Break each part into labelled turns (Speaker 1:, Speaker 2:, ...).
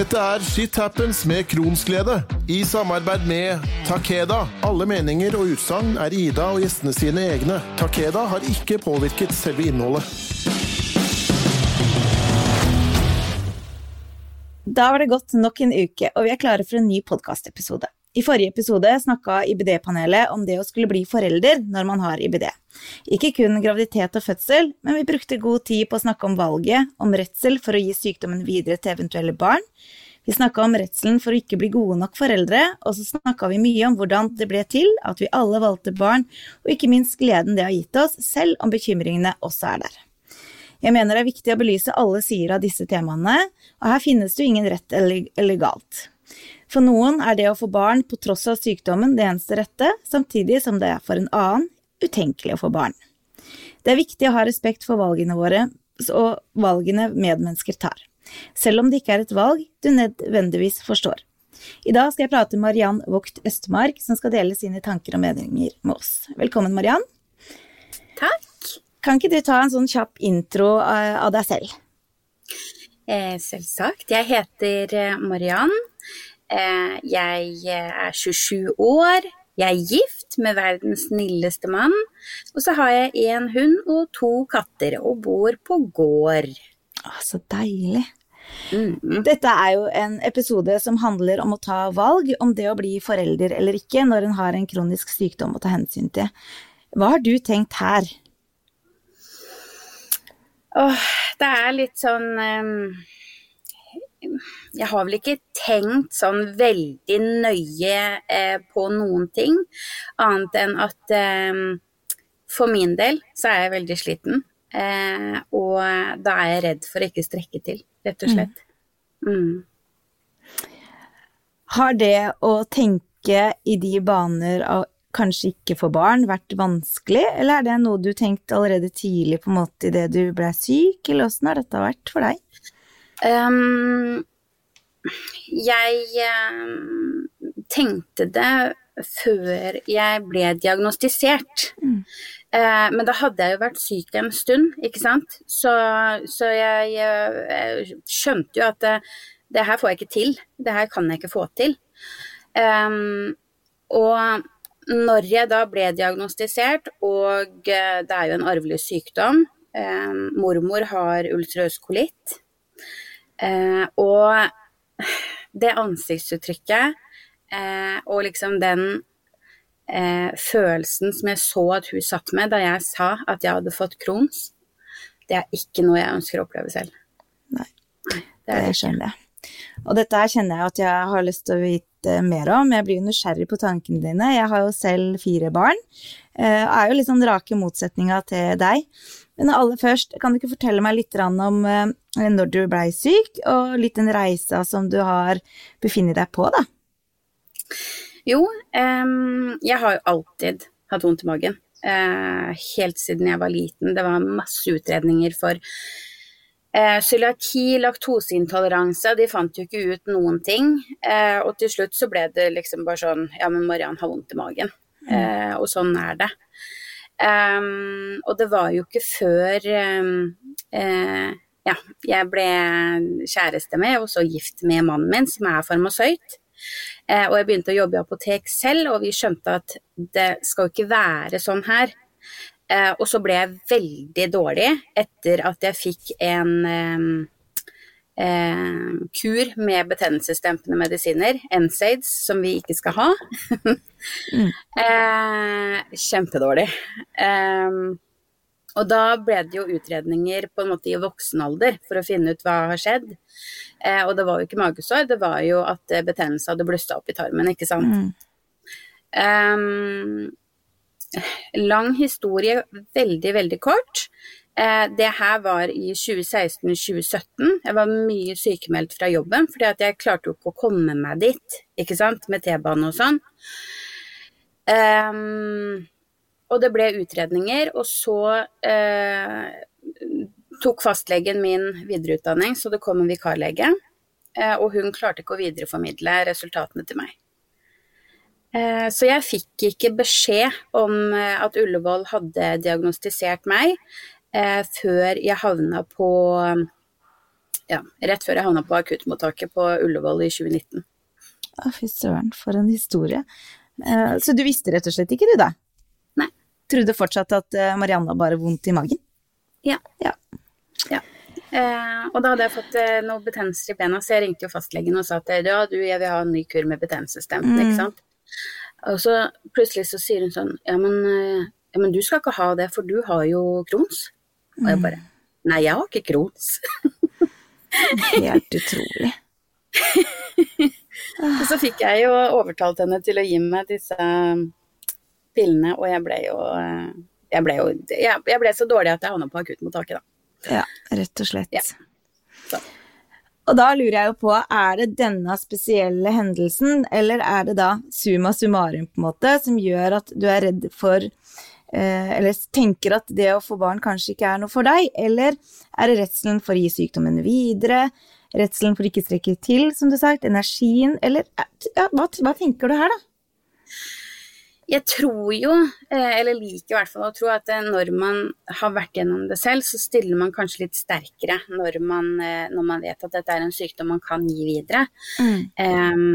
Speaker 1: Dette er Shit Happens med Kronsglede, i samarbeid med Takeda. Alle meninger og utsagn er Ida og gjestene sine egne. Takeda har ikke påvirket selve innholdet.
Speaker 2: Da var det gått nok en uke, og vi er klare for en ny podkastepisode. I forrige episode snakka IBD-panelet om det å skulle bli forelder når man har IBD. Ikke kun graviditet og fødsel, men vi brukte god tid på å snakke om valget, om redsel for å gi sykdommen videre til eventuelle barn. Vi snakka om redselen for å ikke bli gode nok foreldre, og så snakka vi mye om hvordan det ble til at vi alle valgte barn, og ikke minst gleden det har gitt oss, selv om bekymringene også er der. Jeg mener det er viktig å belyse alle sider av disse temaene, og her finnes det jo ingen rett eller galt. For noen er det å få barn på tross av sykdommen det eneste rette, samtidig som det er for en annen utenkelig å få barn. Det er viktig å ha respekt for valgene våre og valgene medmennesker tar, selv om det ikke er et valg du nødvendigvis forstår. I dag skal jeg prate med Mariann Vogt Østmark, som skal dele sine tanker og meninger med oss. Velkommen, Mariann.
Speaker 3: Takk.
Speaker 2: Kan ikke du ta en sånn kjapp intro av deg selv?
Speaker 3: Eh, selvsagt. Jeg heter eh, Mariann. Eh, jeg er 27 år. Jeg er gift med verdens snilleste mann. Og så har jeg én hund og to katter, og bor på gård.
Speaker 2: Å, så deilig. Mm. Dette er jo en episode som handler om å ta valg om det å bli forelder eller ikke når en har en kronisk sykdom å ta hensyn til. Hva har du tenkt her?
Speaker 3: Åh, det er litt sånn um jeg har vel ikke tenkt sånn veldig nøye eh, på noen ting, annet enn at eh, for min del så er jeg veldig sliten. Eh, og da er jeg redd for å ikke strekke til, rett og slett. Mm. Mm.
Speaker 2: Har det å tenke i de baner av kanskje ikke få barn vært vanskelig, eller er det noe du tenkte allerede tidlig på en måte idet du ble syk, eller åssen har dette vært for deg?
Speaker 3: Um, jeg um, tenkte det før jeg ble diagnostisert. Mm. Uh, men da hadde jeg jo vært syk en stund, ikke sant. Så, så jeg, jeg, skjønte jo at det, det, her får jeg ikke til. Det her kan jeg ikke få til. Um, og når jeg da ble diagnostisert, og det er jo en arvelig sykdom Mormor har ulcerøs kolitt. Eh, og det ansiktsuttrykket eh, og liksom den eh, følelsen som jeg så at hun satt med da jeg sa at jeg hadde fått Crohns, det er ikke noe jeg ønsker å oppleve selv.
Speaker 2: Nei, det, det skjønner jeg. Og dette her kjenner jeg at jeg har lyst til å vite mer om. Jeg blir jo nysgjerrig på tankene dine. Jeg har jo selv fire barn. Jeg er jo litt sånn rake motsetninga til deg. Men aller først, kan du ikke fortelle meg litt om eh, når du blei syk, og litt den reisa som du har befinnet deg på, da?
Speaker 3: Jo, um, jeg har jo alltid hatt vondt i magen. Uh, helt siden jeg var liten. Det var masse utredninger for uh, cøliaki, laktoseintoleranse, de fant jo ikke ut noen ting. Uh, og til slutt så ble det liksom bare sånn Ja, men Mariann har vondt i magen. Mm. og sånn er det. Um, og det var jo ikke før um, uh, ja, jeg ble kjæreste med og så gift med mannen min, som er farmasøyt. Uh, og jeg begynte å jobbe i apotek selv, og vi skjønte at det skal jo ikke være sånn her. Uh, og så ble jeg veldig dårlig etter at jeg fikk en um, eh, kur med betennelsesdempende medisiner, NSAIDs, som vi ikke skal ha. mm. eh, kjempedårlig. Eh, og da ble det jo utredninger på en måte i voksen alder for å finne ut hva har skjedd. Eh, og det var jo ikke magesår, det var jo at betennelse hadde blussa opp i tarmen, ikke sant. Mm. Um, lang historie, veldig, veldig kort. Eh, det her var i 2016-2017. Jeg var mye sykemeldt fra jobben fordi jeg klarte jo ikke å komme meg dit, ikke sant, med T-bane og sånn. Um, og det ble utredninger, og så uh, tok fastlegen min videreutdanning, så det kom en vikarlege. Uh, og hun klarte ikke å videreformidle resultatene til meg. Så jeg fikk ikke beskjed om at Ullevål hadde diagnostisert meg, eh, før jeg havna på ja, rett før jeg havna på akuttmottaket på Ullevål i 2019.
Speaker 2: Å, fy søren, for en historie. Eh, så du visste rett og slett ikke, du da?
Speaker 3: Nei.
Speaker 2: Trodde fortsatt at eh, Marianne bare vondt i magen?
Speaker 3: Ja.
Speaker 2: Ja.
Speaker 3: ja. Eh, og da hadde jeg fått eh, noe betennelser i bena, så jeg ringte jo fastlegen og sa at ja, du, jeg vil ha en ny kur med betennelsesdempende,
Speaker 2: Mm.
Speaker 3: ikke sant. Og så plutselig så sier hun sånn, ja men, eh, ja men du skal ikke ha det, for du har jo Crohns. Og
Speaker 2: Mm.
Speaker 3: jeg bare, nei jeg har ikke Crohns.
Speaker 2: Helt utrolig.
Speaker 3: Og så fikk jeg jo overtalt henne til å gi meg disse pillene, og jeg ble jo eh, jeg ble jo jeg, jeg ble så dårlig at jeg havna på akuttmottaket, da.
Speaker 2: Ja, rett og slett.
Speaker 3: Ja. Så.
Speaker 2: Og da lurer jeg jo på, er det denne spesielle hendelsen, eller er det da summa summarum, på en måte, som gjør at du er redd for Eller tenker at det å få barn kanskje ikke er noe for deg, eller er det redselen for å gi sykdommen videre? Redselen for ikke å strekke til, som du har sagt, energien, eller ja, hva, hva tenker du her, da?
Speaker 3: Jeg tror jo, eh, eller liker i hvert fall å tro, at eh, når man har vært gjennom det selv, så stiller man kanskje litt sterkere når man, eh, når man vet at dette er en sykdom man kan gi videre. eh,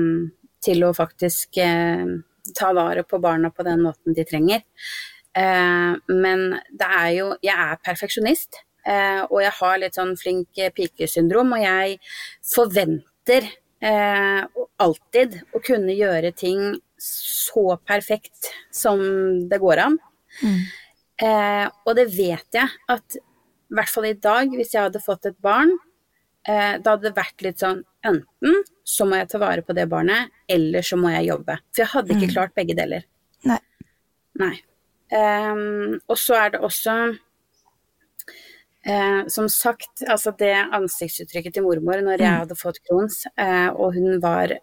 Speaker 3: til å faktisk eh, ta vare på barna på den måten de trenger. Eh, men det er jo Jeg er perfeksjonist, eh, og jeg har litt sånn flink pikesyndrom pike-syndrom, og jeg forventer eh, alltid å kunne gjøre ting så perfekt som det går an. Eh, og det vet jeg at i hvert fall i dag, hvis jeg hadde fått et barn, eh, da hadde det vært litt sånn enten så må jeg ta vare på det barnet, eller så må jeg jobbe. For jeg hadde ikke klart begge deler.
Speaker 2: Nei.
Speaker 3: Nei. Ehm, og så er det også uh, som sagt, altså det ansiktsuttrykket til mormor når jeg hadde fått Crohns, uh, og hun var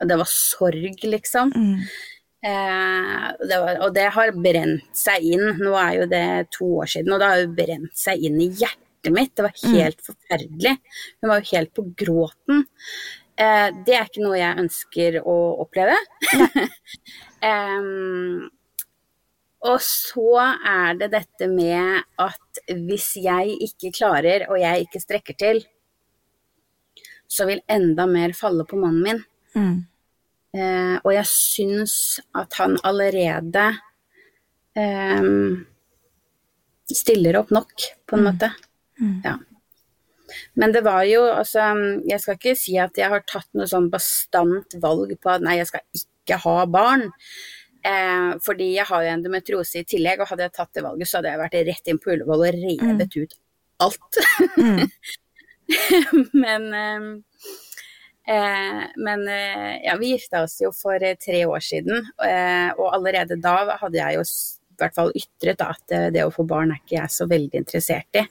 Speaker 3: Det var sorg, liksom. Eh, det var, og det har brent seg inn. Nå er jo det to år siden, og det har jo brent seg inn i hjertet mitt. Det var helt forferdelig. Hun var jo helt på gråten. Eh, det er ikke noe jeg ønsker å oppleve. Em, og så er det dette med at hvis jeg ikke klarer, og jeg ikke strekker til, så vil enda mer falle på mannen min.
Speaker 2: Mm.
Speaker 3: Eh, og jeg syns at han allerede eh, stiller opp nok, på en måte. Ja. Men det var jo, altså Jeg skal ikke si at jeg har tatt noe sånn bastant valg på at nei, jeg skal ikke ha barn. Eh, fordi jeg har jo endometriose i tillegg, og hadde jeg tatt det valget, så hadde jeg vært rett inn på Ullevål og revet ut alt. men eh, eh, men eh, ja, vi gifta oss jo for eh, tre år siden, eh, og allerede da hadde jeg jo i hvert fall ytret da, at det å få barn er ikke jeg så veldig interessert i.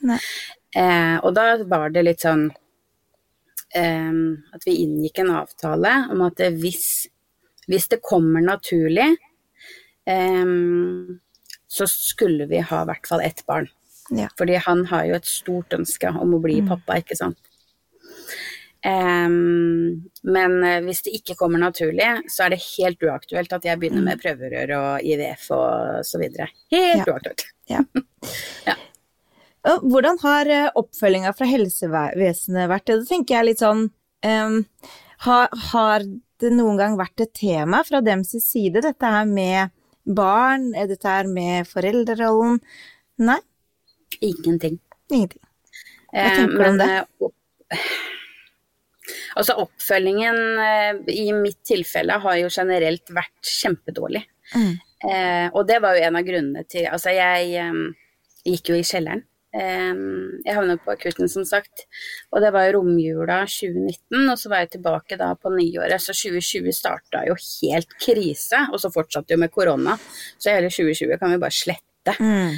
Speaker 3: Eh, og da var det litt sånn at vi inngikk en avtale om at hvis, hvis det kommer naturlig, så skulle vi ha i hvert fall ett barn.
Speaker 2: Ja.
Speaker 3: Fordi han har jo et stort ønske om å bli pappa, ikke sant. Um, men eh, hvis det ikke kommer naturlig, så er det helt uaktuelt at jeg begynner med prøverør og IVF og så videre. Helt
Speaker 2: Ja.
Speaker 3: uaktuelt.
Speaker 2: Og Hvordan har eh, oppfølginga fra helsevesenet vært? Det tenker jeg litt sånn um, har, har det noen gang vært et tema fra dems side, dette her med barn, er dette her med foreldrerollen? Nei,
Speaker 3: Ingenting.
Speaker 2: ingenting. Hva
Speaker 3: Eh,
Speaker 2: tenker du om det?
Speaker 3: eh, Altså oppfølgingen eh, i mitt tilfelle har jo generelt vært kjempedårlig.
Speaker 2: Mm.
Speaker 3: Eh, og det var jo en av grunnene til Altså jeg eh, gikk jo i kjelleren. Jeg havnet på akutten som sagt, og det var jo romjula 2019, og så var jeg tilbake da på nyåret, så 2020 starta jo helt krise, og så fortsatte jo med korona, så hele 2020 kan vi bare slette.
Speaker 2: Mm.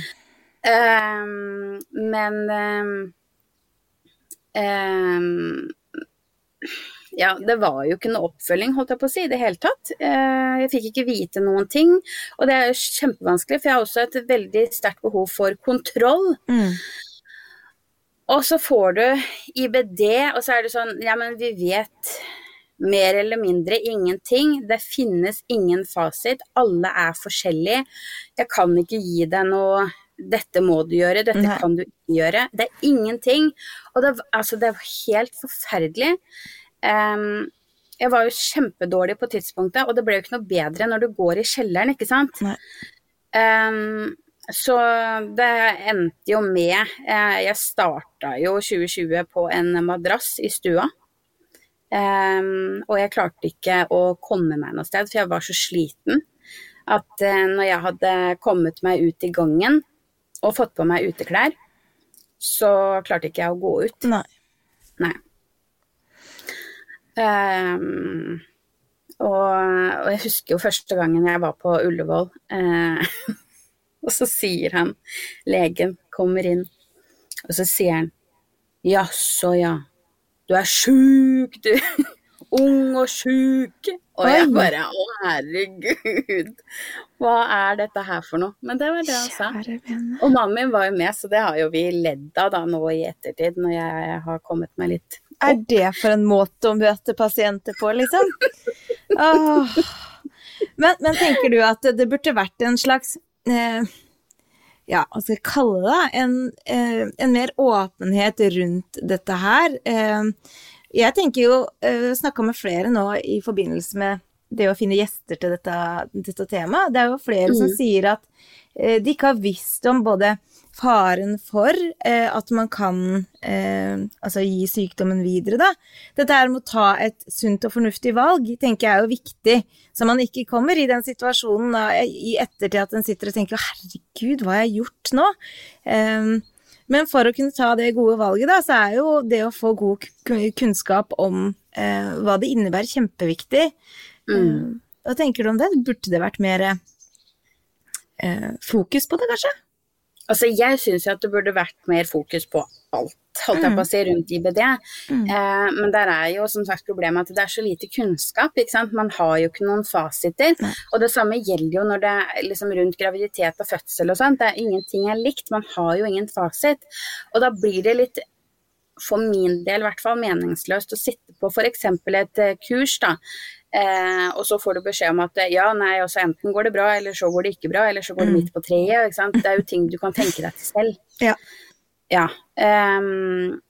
Speaker 3: Um, men um, ehm, Ja, det var jo ikke noe oppfølging, holdt jeg på å si, i det hele tatt. Eh, jeg fikk ikke vite noen ting, og det er jo kjempevanskelig, for jeg har også et veldig sterkt behov for kontroll.
Speaker 2: Mm.
Speaker 3: Og så får du IBD, og så er det sånn Ja, men vi vet mer eller mindre ingenting. Det finnes ingen fasit. Alle er forskjellige. Jeg kan ikke gi deg noe dette må du gjøre, dette
Speaker 2: Nei.
Speaker 3: kan du ikke gjøre. Det er ingenting. Og det, altså, det er helt forferdelig. Em, jeg var jo kjempedårlig på tidspunktet, og det ble jo ikke noe bedre når du går i kjelleren, ikke sant. Um, så det endte jo med uh, Jeg starta jo 2020 på en madrass i stua. Um, og jeg klarte ikke å komme meg noe sted, for jeg var så sliten at uh, når jeg hadde kommet meg ut i gangen og fått på meg uteklær, så klarte ikke jeg å gå ut.
Speaker 2: Nei.
Speaker 3: Nei. Ehm, og, og jeg husker jo første gangen jeg var på Ullevål, eh, og så sier han, legen kommer inn, og så sier han jaså ja, du er sjuk du, ung og sjuk. Og jeg bare å herregud, hva er dette her for noe? Men det var det han sa. Og mannen min var jo med, så det har jo vi ledd av da nå i ettertid, når jeg har kommet meg litt
Speaker 2: Er det for en måte å møte pasienter på, liksom? Åh. Men, men tenker du at det burde vært en slags eh, Ja, hva skal jeg kalle det? En, eh, en mer åpenhet rundt dette her. Eh, jeg tenker jo eh, Snakka med flere nå i forbindelse med det å finne gjester til dette, dette temaet. Det er jo flere som
Speaker 3: Mm.
Speaker 2: sier at eh, de ikke har visst om både faren for eh, at man kan eh, altså gi sykdommen videre, da. Dette her med å ta et sunt og fornuftig valg, tenker jeg er jo viktig. Så man ikke kommer i den situasjonen da, i ettertid at en sitter og tenker herregud, hva har jeg gjort nå?' Eh, men for å kunne ta det gode valget, da, så er jo det å få god kunnskap om eh, hva det innebærer, kjempeviktig.
Speaker 3: Mm.
Speaker 2: Eh, hva tenker du om det? Burde det vært mer eh, fokus på det, kanskje?
Speaker 3: Altså, jeg syns jo at det burde vært mer fokus på alt, holdt jeg på å si, rundt IBD.
Speaker 2: Mm.
Speaker 3: Eh, men der er jo som sagt problemet at det er så lite kunnskap, ikke sant. Man har jo ikke noen fasiter. Og det samme gjelder jo når det er liksom rundt graviditet og fødsel og sånt. Det er ingenting er likt, man har jo ingen fasit. Og da blir det litt for min del i hvert fall meningsløst å sitte på f.eks. et eh, kurs, da. Eh, og så får du beskjed om at ja, nei, altså enten går det bra, eller så går det ikke bra, eller så går det
Speaker 2: Mm.
Speaker 3: midt på treet. Det er jo ting du kan tenke deg til selv.
Speaker 2: Ja.
Speaker 3: Ja. Um,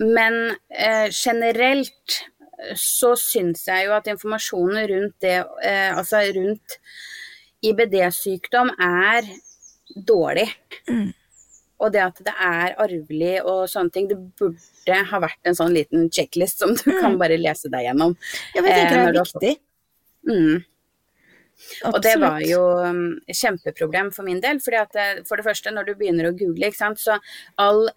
Speaker 3: men eh, generelt så syns jeg jo at informasjonen rundt det, eh, altså rundt IBD-sykdom er dårlig.
Speaker 2: Mm.
Speaker 3: Og det at det er arvelig og sånne ting, det burde ha vært en sånn liten checklist som du kan
Speaker 2: Mm.
Speaker 3: bare lese deg gjennom.
Speaker 2: Ja, men jeg tenker
Speaker 3: Eh,
Speaker 2: det er viktig.
Speaker 3: Mm. Og det var jo um, kjempeproblem for min del. fordi at det, for det første, når du begynner å google, ikke sant, så all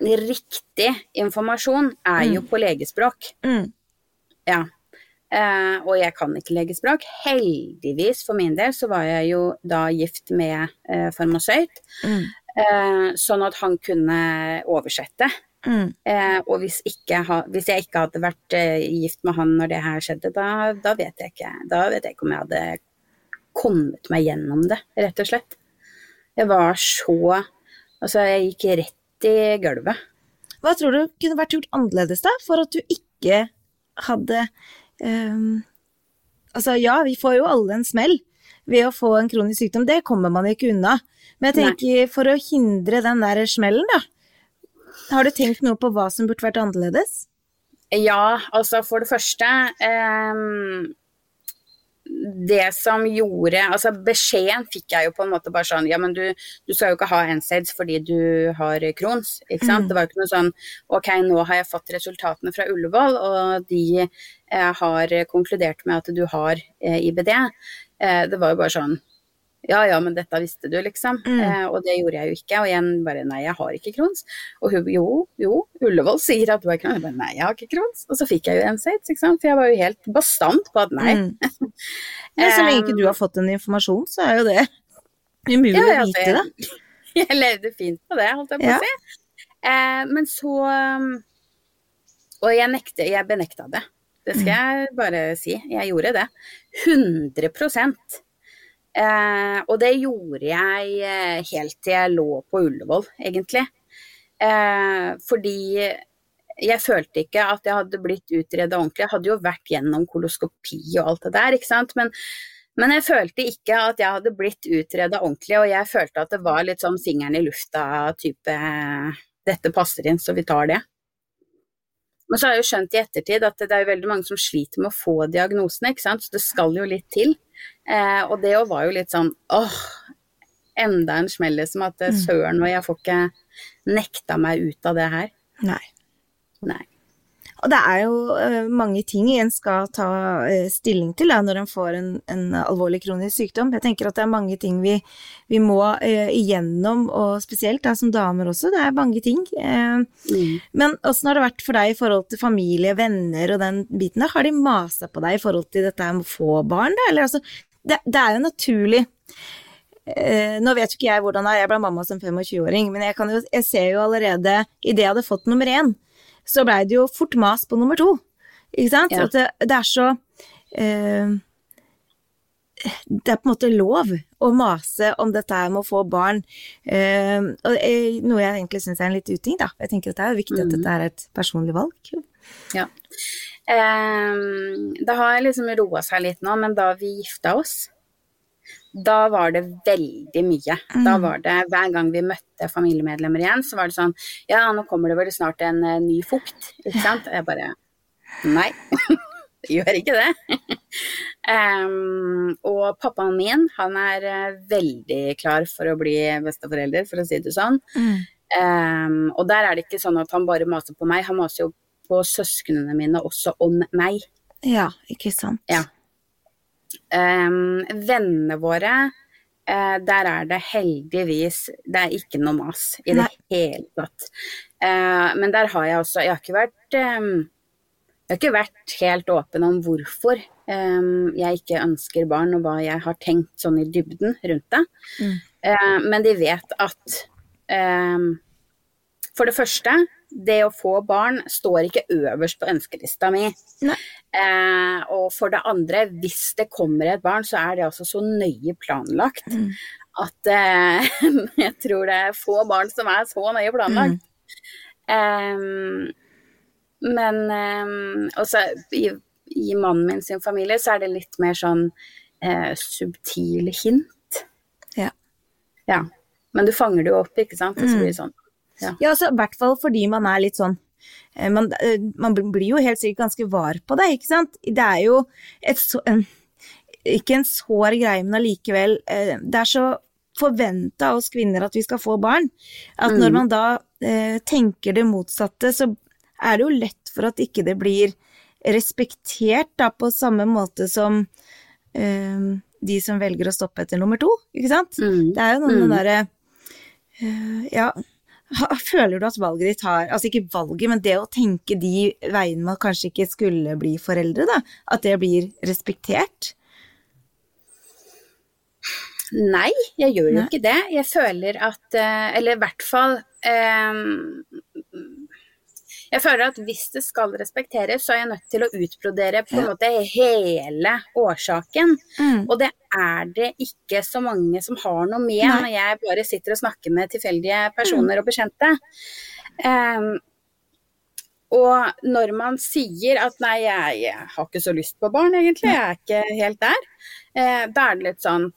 Speaker 3: riktig informasjon er jo på legespråk.
Speaker 2: mm.
Speaker 3: Ja. Eh, og jeg kan ikke legespråk. Heldigvis for min del så var jeg jo da gift med eh, farmasøyt,
Speaker 2: Mm.
Speaker 3: Eh, sånn at han kunne oversette.
Speaker 2: Mm.
Speaker 3: Eh, og hvis, ikke hvis jeg ikke hadde vært eh, gift med han når det her skjedde, da, da, vet jeg ikke, da vet jeg ikke om jeg hadde kommet meg gjennom det, rett og slett. Jeg var så Altså, jeg gikk rett i gulvet.
Speaker 2: Hva tror du kunne vært gjort annerledes da, for at du ikke hadde um, Altså ja, vi får jo alle en smell ved å få en kronisk sykdom, det kommer man ikke unna. Men jeg
Speaker 3: Nei.
Speaker 2: tenker for å hindre den der smellen, da. Har du tenkt noe på hva som burde vært annerledes?
Speaker 3: Ja, altså for det første ehm, Det som gjorde Altså beskjeden fikk jeg jo på en måte bare sånn Ja, men du, du skal jo ikke ha NSAIDs fordi du har Crohns, ikke sant.
Speaker 2: Mm.
Speaker 3: Det var jo ikke noe sånn Ok, nå har jeg fått resultatene fra Ullevål, og de eh, har konkludert med at du har eh, IBD. Eh, det var jo bare sånn ja ja, men dette visste du, liksom.
Speaker 2: Mm.
Speaker 3: Eh, og det gjorde jeg jo ikke. Og igjen bare nei, jeg har ikke krons. Og hun jo, jo, Ullevål sier at du har krons. Jeg bare nei, jeg har ikke krons. Og så fikk jeg jo NSAIDs, ikke sant. For jeg var jo helt bastant på at nei.
Speaker 2: Mm. Ja, så lenge ikke du har fått en informasjon, så er jo det umulig
Speaker 3: Ja,
Speaker 2: å vite,
Speaker 3: det- Jeg levde fint på det, holdt jeg på
Speaker 2: Ja.
Speaker 3: å si. Eh, men så um, Og jeg nekte, jeg benekta det. Det skal jeg bare si. Jeg gjorde det. 100 eh, Og det gjorde jeg eh, helt til jeg lå på Ullevål, egentlig. Eh, fordi jeg følte ikke at jeg hadde blitt utreda ordentlig. Jeg hadde jo vært gjennom koloskopi og alt det der, ikke sant. Men Men jeg følte ikke at jeg hadde blitt utreda ordentlig, og jeg følte at det var litt sånn fingeren i lufta-type Dette passer inn, så vi tar det. Men så har jeg jo skjønt i ettertid at det er veldig mange som sliter med å få diagnosene, ikke sant, så det skal jo litt til. Eh, og det òg var jo litt sånn åh, enda en smell liksom, at
Speaker 2: Mm.
Speaker 3: søren, og jeg får ikke nekta meg ut av det her.
Speaker 2: Nei.
Speaker 3: Nei.
Speaker 2: Og det er jo eh, mange ting en skal ta eh, stilling til da, når en får en, en alvorlig kronisk sykdom. Jeg tenker at det er mange ting vi, vi må uh, igjennom, og spesielt da, som damer også. Det er mange ting. Uh,
Speaker 3: Mm.
Speaker 2: men åssen har det vært for deg i forhold til familie, venner og den biten der? Har de masa på deg i forhold til dette med å få barn, da? Eller altså, det, det er jo naturlig. Uh, nå vet jo ikke jeg hvordan det er, jeg ble mamma som 25-åring, men jeg, kan jo, jeg ser jo allerede idet jeg hadde fått nummer én, så blei det jo fort mas på nummer to. Ikke sant?
Speaker 3: Ja.
Speaker 2: At det, det er så eh, Det er på en måte lov å mase om dette med å få barn. Eh, eh, noe jeg egentlig syns er en litt uting, da. Jeg tenker at det er viktig at
Speaker 3: Mhm.
Speaker 2: dette er et personlig valg.
Speaker 3: Ja. Eh, det har liksom roa seg litt nå, men da vi gifta oss, da var det veldig mye. Da
Speaker 2: Mm.
Speaker 3: var det hver gang vi møtte familiemedlemmer igjen, så var det sånn Ja, nå kommer det vel snart en uh, ny fukt, ikke sant? Og jeg bare Nei, gjør ikke det. um, og pappaen min, han er uh, veldig klar for å bli besteforelder, for å si det sånn. Ehm, og der er det ikke sånn at han bare maser på meg, han maser jo på søsknene mine også om meg.
Speaker 2: Ja, ikke sant.
Speaker 3: Ja. Ehm, vennene våre, uh, der er det heldigvis Det er ikke noe mas i det hele tatt. Uh, men der har jeg også Jeg har ikke vært um, Jeg har ikke vært helt åpen om hvorfor um, jeg ikke ønsker barn, og hva jeg har tenkt sånn i dybden rundt det.
Speaker 2: Mm.
Speaker 3: Uh, men de vet at um, For det første, det å få barn står ikke øverst på ønskelista mi. Eh, og for det andre, hvis det kommer et barn, så er det altså så nøye planlagt
Speaker 2: Mm.
Speaker 3: at eh, jeg tror det er få barn som er så nøye planlagt. Em, men um, også i, i mannen min sin familie så er det litt mer sånn eh, subtile hint.
Speaker 2: Ja.
Speaker 3: Ja. Men du fanger det jo opp, ikke sant? Og så
Speaker 2: Mm.
Speaker 3: blir det sånn.
Speaker 2: Ja, altså, i hvert fall fordi man er litt sånn eh, man, eh, man blir jo helt sikkert ganske var på det, ikke sant? Det er jo et så, en, ikke en sår greie, men allikevel eh, Det er så forventa av oss kvinner at vi skal få barn, at når
Speaker 3: Mm.
Speaker 2: man da eh, tenker det motsatte, så er det jo lett for at ikke det blir respektert da, på samme måte som eh, de som velger å stoppe etter nummer to, ikke sant?
Speaker 3: Mm.
Speaker 2: Det er jo noe med
Speaker 3: Mm.
Speaker 2: den derre eh, Ja, føler du at valget ditt har Altså ikke valget, men det å tenke de veiene man kanskje ikke skulle bli foreldre, da. At det blir respektert.
Speaker 3: Nei, jeg gjør jo ikke det. Jeg føler at eh, Eller i hvert fall em, Jeg føler at hvis det skal respekteres, så er jeg nødt til å utbrodere på en måte hele årsaken.
Speaker 2: Mm.
Speaker 3: Og det er det ikke så mange som har noe med
Speaker 2: Nei.
Speaker 3: når jeg bare sitter og snakker med tilfeldige personer og bekjente. Um, og når man sier at nei, jeg, jeg har ikke så lyst på barn egentlig, jeg er ikke helt der, eh, da er det litt sånn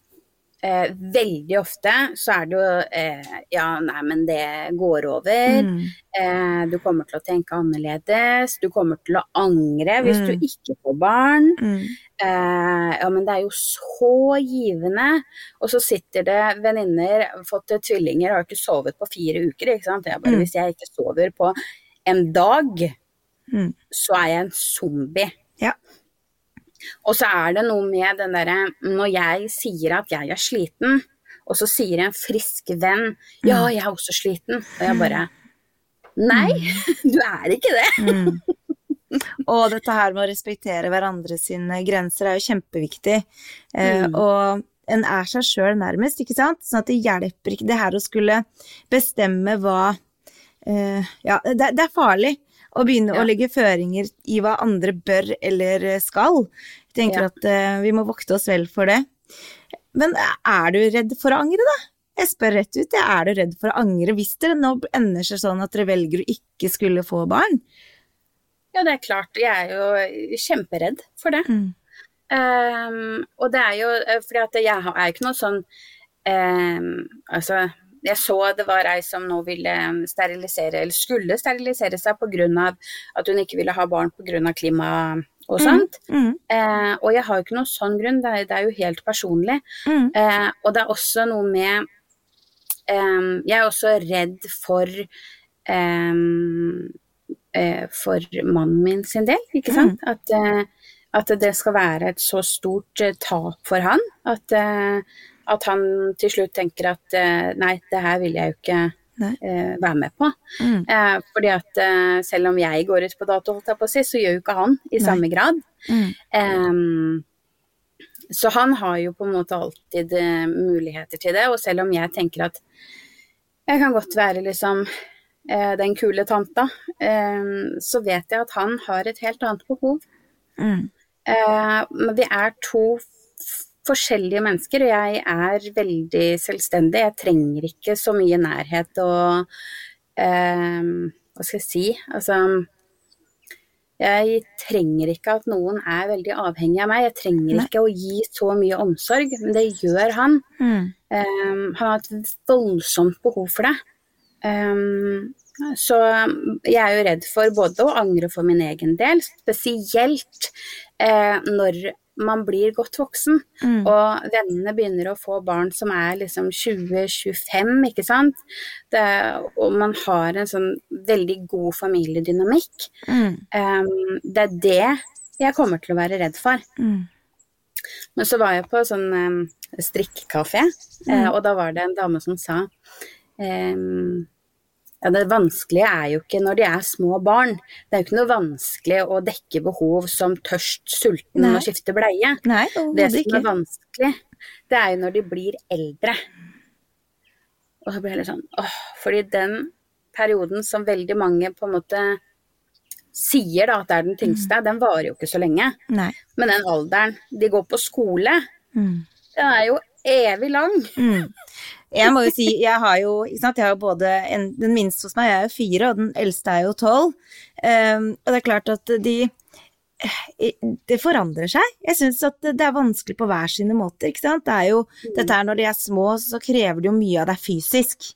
Speaker 3: eh, Veldig ofte så er det jo eh, ja, nei, men det går over.
Speaker 2: Mm.
Speaker 3: Eh, du kommer til å tenke annerledes. Du kommer til å angre hvis
Speaker 2: Mm.
Speaker 3: du ikke får barn.
Speaker 2: Mm.
Speaker 3: Eh, ja, men det er jo så givende. Og så sitter det venninner, fått tvillinger, har ikke sovet på fire uker. ikke sant? Jeg bare,
Speaker 2: Mm.
Speaker 3: Hvis jeg ikke sover på en dag,
Speaker 2: Mm.
Speaker 3: så er jeg en zombie.
Speaker 2: Ja.
Speaker 3: Og så er det noe med den derre Når jeg sier at jeg er sliten, og så sier en frisk venn ja,
Speaker 2: Mm.
Speaker 3: jeg er også sliten, og jeg bare Nei, du er ikke det.
Speaker 2: Mm. Og dette her med å respektere hverandre sine grenser er jo kjempeviktig. Eh,
Speaker 3: Mm.
Speaker 2: og en er seg sjøl nærmest, ikke sant? Sånn at det hjelper ikke det her å skulle bestemme hva eh, Ja, det, det er farlig å begynne
Speaker 3: Ja.
Speaker 2: å legge føringer i hva andre bør eller eh, skal. Jeg tenker
Speaker 3: Ja.
Speaker 2: at uh, vi må vokte oss vel for det. Men er du redd for å angre, da? Jeg spør rett ut, jeg, er du redd for å angre hvis dere nå ender seg sånn at dere velger å ikke skulle få barn?
Speaker 3: Ja, det er klart. Jeg er jo kjemperedd for det.
Speaker 2: Mm.
Speaker 3: Um, og det er jo eh, fordi at jeg har- er ikke noe sånn um, Altså, jeg så det var ei som nå ville sterilisere, eller skulle sterilisere seg pga. at hun ikke ville ha barn pga. klima og sånt.
Speaker 2: Mm.
Speaker 3: Eh, og jeg har jo ikke noen sånn grunn, det er, det er jo helt personlig.
Speaker 2: Mm.
Speaker 3: Eh, og det er også noe med eh, Jeg er også redd for eh, For mannen min sin del, ikke sant? At, eh, at det skal være et så stort eh, tap for han. At, at han til slutt tenker at eh, nei, det her vil jeg jo ikke eh, være med på.
Speaker 2: Mm.
Speaker 3: Uh, fordi at uh, selv om jeg går ut på dato, holdt jeg på å si, så gjør jo ikke han i
Speaker 2: Nei.
Speaker 3: samme grad.
Speaker 2: Mm.
Speaker 3: Um, så han har jo på en måte alltid muligheter til det, og selv om jeg tenker at jeg kan godt være liksom den kule tanta, ehm, så vet jeg at han har et helt annet behov.
Speaker 2: Mm.
Speaker 3: Men vi er to forskjellige mennesker, og jeg er veldig selvstendig. Jeg trenger ikke så mye nærhet og eh, Hva skal jeg si? Altså jeg trenger ikke at noen er veldig avhengig av meg. Jeg trenger
Speaker 2: Nei.
Speaker 3: ikke å gi så mye omsorg, men det gjør han.
Speaker 2: Mm.
Speaker 3: Um, han har et voldsomt behov for det. Um, så jeg er jo redd for både å angre for min egen del, spesielt eh, når man blir godt voksen,
Speaker 2: Mm.
Speaker 3: og vennene begynner å få barn som er liksom 20-25, ikke sant. Det, og man har en sånn veldig god familiedynamikk.
Speaker 2: Mm.
Speaker 3: Um, det er det jeg kommer til å være redd for.
Speaker 2: Mm.
Speaker 3: Men så var jeg på sånn um, strikkekafé, eh, og da var det en dame som sa um, ja, det vanskelige er jo ikke når de er små barn. Det er jo ikke noe vanskelig å dekke behov som tørst, sulten
Speaker 2: Nei.
Speaker 3: og skifte bleie.
Speaker 2: Nei,
Speaker 3: Det som
Speaker 2: ikke.
Speaker 3: er vanskelig, det er jo når de blir eldre. Og så blir det litt sånn åh, fordi den perioden som veldig mange på en måte sier da at det er den tyngste, den varer jo ikke så lenge.
Speaker 2: Nei.
Speaker 3: Men den alderen de går på skole,
Speaker 2: Mm.
Speaker 3: den er jo evig lang.
Speaker 2: Mm. Jeg må jo si, jeg har jo, ikke sant, jeg har både en, Den minste hos meg er jo fire, og den eldste er jo tolv. Um, og det er klart at de eh, Det forandrer seg. Jeg syns at det er vanskelig på hver sine måter, ikke sant. Det er jo, Dette her når de er små, så krever det jo mye av deg fysisk.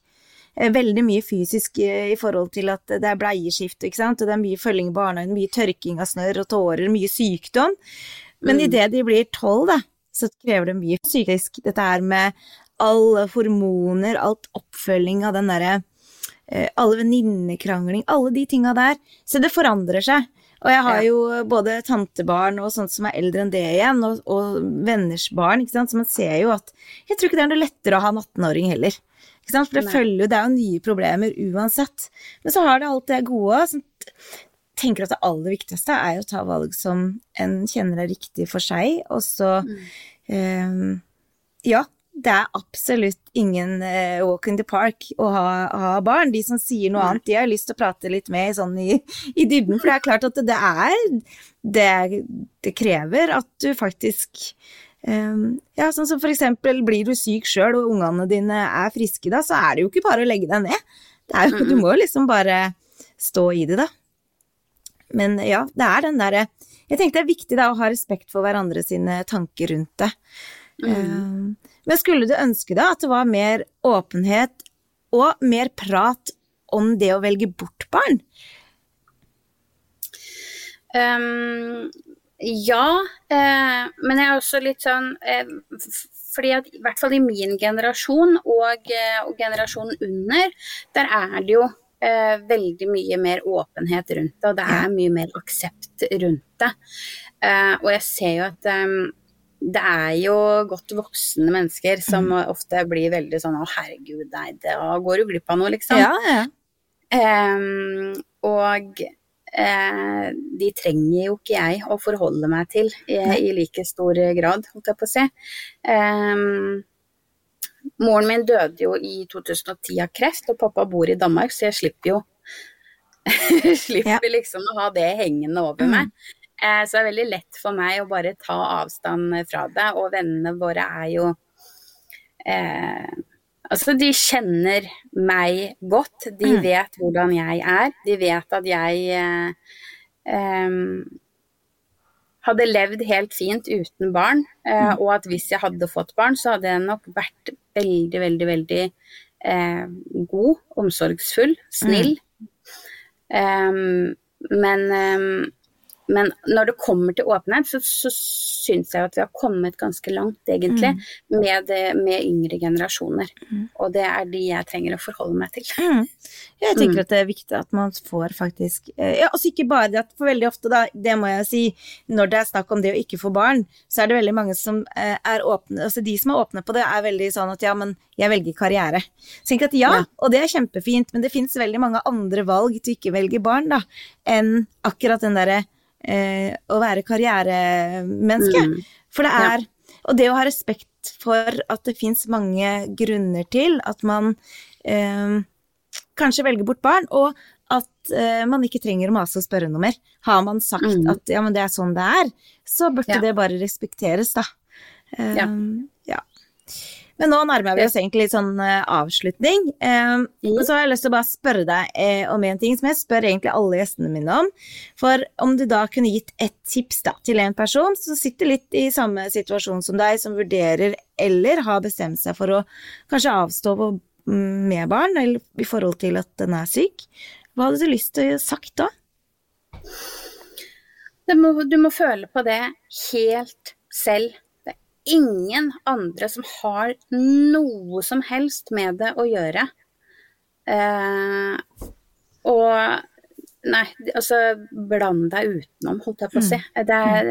Speaker 2: Eh, Veldig mye fysisk eh, i forhold til at det er bleieskift, ikke sant. Og det er mye følging i barnehagen, mye tørking av snørr og tårer, mye sykdom. Men
Speaker 3: Mm.
Speaker 2: idet de blir tolv, da, så krever det mye psykisk. Dette her med alle hormoner, alt oppfølging av den derre eh, Alle venninnekrangling, alle de tinga der. Så det forandrer seg. Og jeg har jo både tantebarn og sånt som er eldre enn det igjen, og, og venners barn, ikke sant. Så man ser jo at Jeg tror ikke det er noe lettere å ha en 18-åring heller. Ikke sant? For det
Speaker 3: Nei.
Speaker 2: følger jo Det er jo nye problemer uansett. Men så har det alt det gode. Så tenker at det aller viktigste er jo å ta valg som en kjenner er riktig for seg, og så eh, Ja, det er absolutt ingen uh, walk in the park å ha, ha barn. De som sier noe annet, de har lyst til å prate litt med sånn i, i dybden, for det er klart at det er Det, det krever at du faktisk um, ja, sånn som for eksempel blir du syk sjøl og ungene dine er friske da, så er det jo ikke bare å legge deg ned. Det jo, du må jo liksom bare stå i det, da. Men ja, det er den derre Jeg tenkte det er viktig da å ha respekt for hverandre sine tanker rundt det. Eh, Men skulle du ønske da at det var mer åpenhet og mer prat om det å velge bort barn?
Speaker 3: Um, ja, eh, men jeg er også litt sånn eh, fordi at i hvert fall i min generasjon og, eh, og generasjonen under, der er det jo eh, veldig mye mer åpenhet rundt det, og det er mye mer aksept rundt det. Eh, og jeg ser jo at det er jo godt voksne mennesker som ofte blir veldig sånn å herregud, nei, da går du glipp av noe, liksom.
Speaker 2: ja.
Speaker 3: Ehm, og uh, de trenger jo ikke jeg å forholde meg til i, i like stor grad, holdt jeg på å si. Um, moren min døde jo i 2010 av kreft, og pappa bor i Danmark, så jeg slipper jo slipper liksom å ha det hengende over
Speaker 2: Mm.
Speaker 3: meg. Eh, så det er veldig lett for meg å bare ta avstand fra det, og vennene våre er jo eh, Altså, de kjenner meg godt. De
Speaker 2: Mm.
Speaker 3: vet hvordan jeg er. De vet at jeg eh, eh, hadde levd helt fint uten barn, eh, og at hvis jeg hadde fått barn, så hadde jeg nok vært veldig, veldig, veldig eh, god, omsorgsfull, snill. Um, men um, men når det kommer til åpenhet, så, så syns jeg at vi har kommet ganske langt, egentlig, mm. med, med, yngre generasjoner. Mm. Og det er de jeg trenger å forholde meg til. Mm.
Speaker 2: Jeg tenker mm. at det er viktig at man får faktisk eh, Ja, altså ikke bare det for veldig ofte, da, det må jeg si, når det er snakk om det å ikke få barn, så er det veldig mange som eh, er åpne Altså de som er åpne på det, er veldig sånn at ja, men jeg velger karriere. Så tenker at ja, ja, og det er kjempefint, men det fins veldig mange andre valg til å ikke velge barn, da, enn akkurat den derre eh, å være karrieremenneske. Mm. For det er. Og det å ha respekt for at det fins mange grunner til at man eh, kanskje velger bort barn, og at eh, man ikke trenger å mase og spørre noe mer. Har man sagt mm. at ja, men det er sånn det er, så burde ja. det bare respekteres, da. ja. ja. Men nå nærmer vi oss egentlig litt sånn uh, avslutning. Um, mm. Og så har jeg lyst til å bare spørre deg eh, om en ting som jeg spør egentlig alle gjestene mine om. For om du da kunne gitt et tips da, til en person som sitter litt i samme situasjon som deg, som vurderer eller har bestemt seg for å kanskje avstå med barn, eller i forhold til at den er syk, hva hadde du lyst til å sagt da?
Speaker 3: Må, du må føle på det helt selv ingen andre som har noe som helst med det å gjøre. Eh, og Nei, altså bland deg utenom, holdt jeg på å si. Mm. Det er,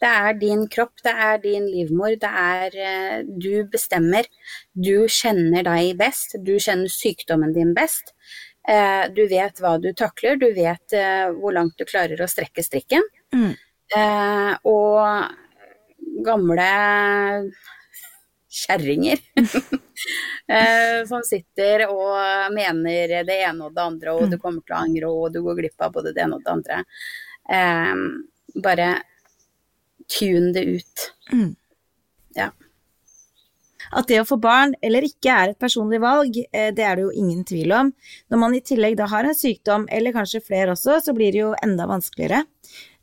Speaker 3: det er, din kropp, det er din livmor, det er eh, Du bestemmer. Du kjenner deg best, du kjenner sykdommen din best. Eh, du vet hva du takler, du vet eh, hvor langt du klarer å strekke strikken. Mm. og gamle kjerringer eh, som sitter og mener det ene og det andre, og du mm. kommer til å angre, og du går glipp av både det ene og det andre. Eh, bare tune det ut. Mm. Ja.
Speaker 2: At det å få barn eller ikke er et personlig valg, eh, det er det jo ingen tvil om. Når man i tillegg da har en sykdom, eller kanskje flere også, så blir det jo enda vanskeligere.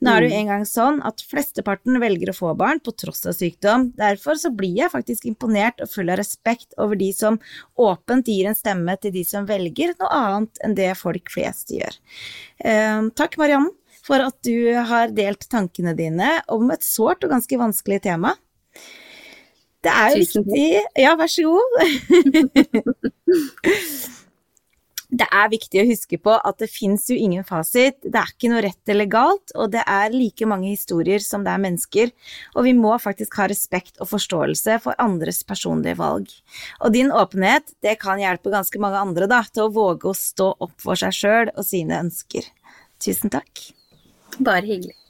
Speaker 2: Nå er det jo mm. engang sånn at flesteparten velger å få barn på tross av sykdom. Derfor så blir jeg faktisk imponert og full av respekt over de som åpent gir en stemme til de som velger noe annet enn det folk flest gjør. Eh, takk, Marianne, for at du har delt tankene dine om et sårt og ganske vanskelig tema. Det er jo viktig Ja, vær så god. det er viktig å huske på at det fins jo ingen fasit. Det er ikke noe rett eller galt, og det er like mange historier som det er mennesker. Og vi må faktisk ha respekt og forståelse for andres personlige valg. Og din åpenhet, det kan hjelpe ganske mange andre da, til å våge å stå opp for seg sjøl og sine ønsker. Tusen takk.
Speaker 3: Bare hyggelig.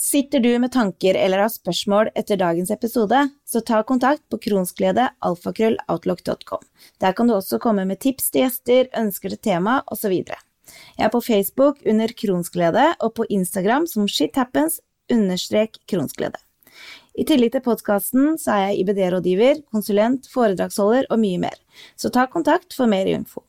Speaker 2: Sitter du med tanker eller har spørsmål etter dagens episode, så ta kontakt på kronsglede.alfakrølloutlook.com. Der kan du også komme med tips til gjester, ønsker til tema osv. Jeg er på Facebook under Kronsglede og på Instagram som shithappens understrek kronsglede. I tillegg til podkasten så er jeg IBD-rådgiver, konsulent, foredragsholder og mye mer, så ta kontakt for mer info.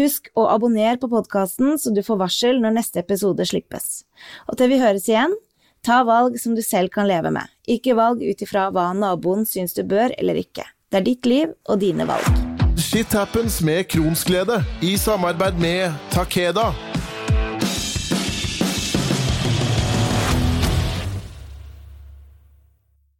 Speaker 2: Husk å abonnere på podkasten så du får varsel når neste episode slippes. Og til vi høres igjen, Ta valg som du selv kan leve med, ikke valg ut ifra hva naboen syns du bør eller ikke. Det er ditt liv og dine valg.
Speaker 1: Shit happens med Kronsglede, i samarbeid med Takeda.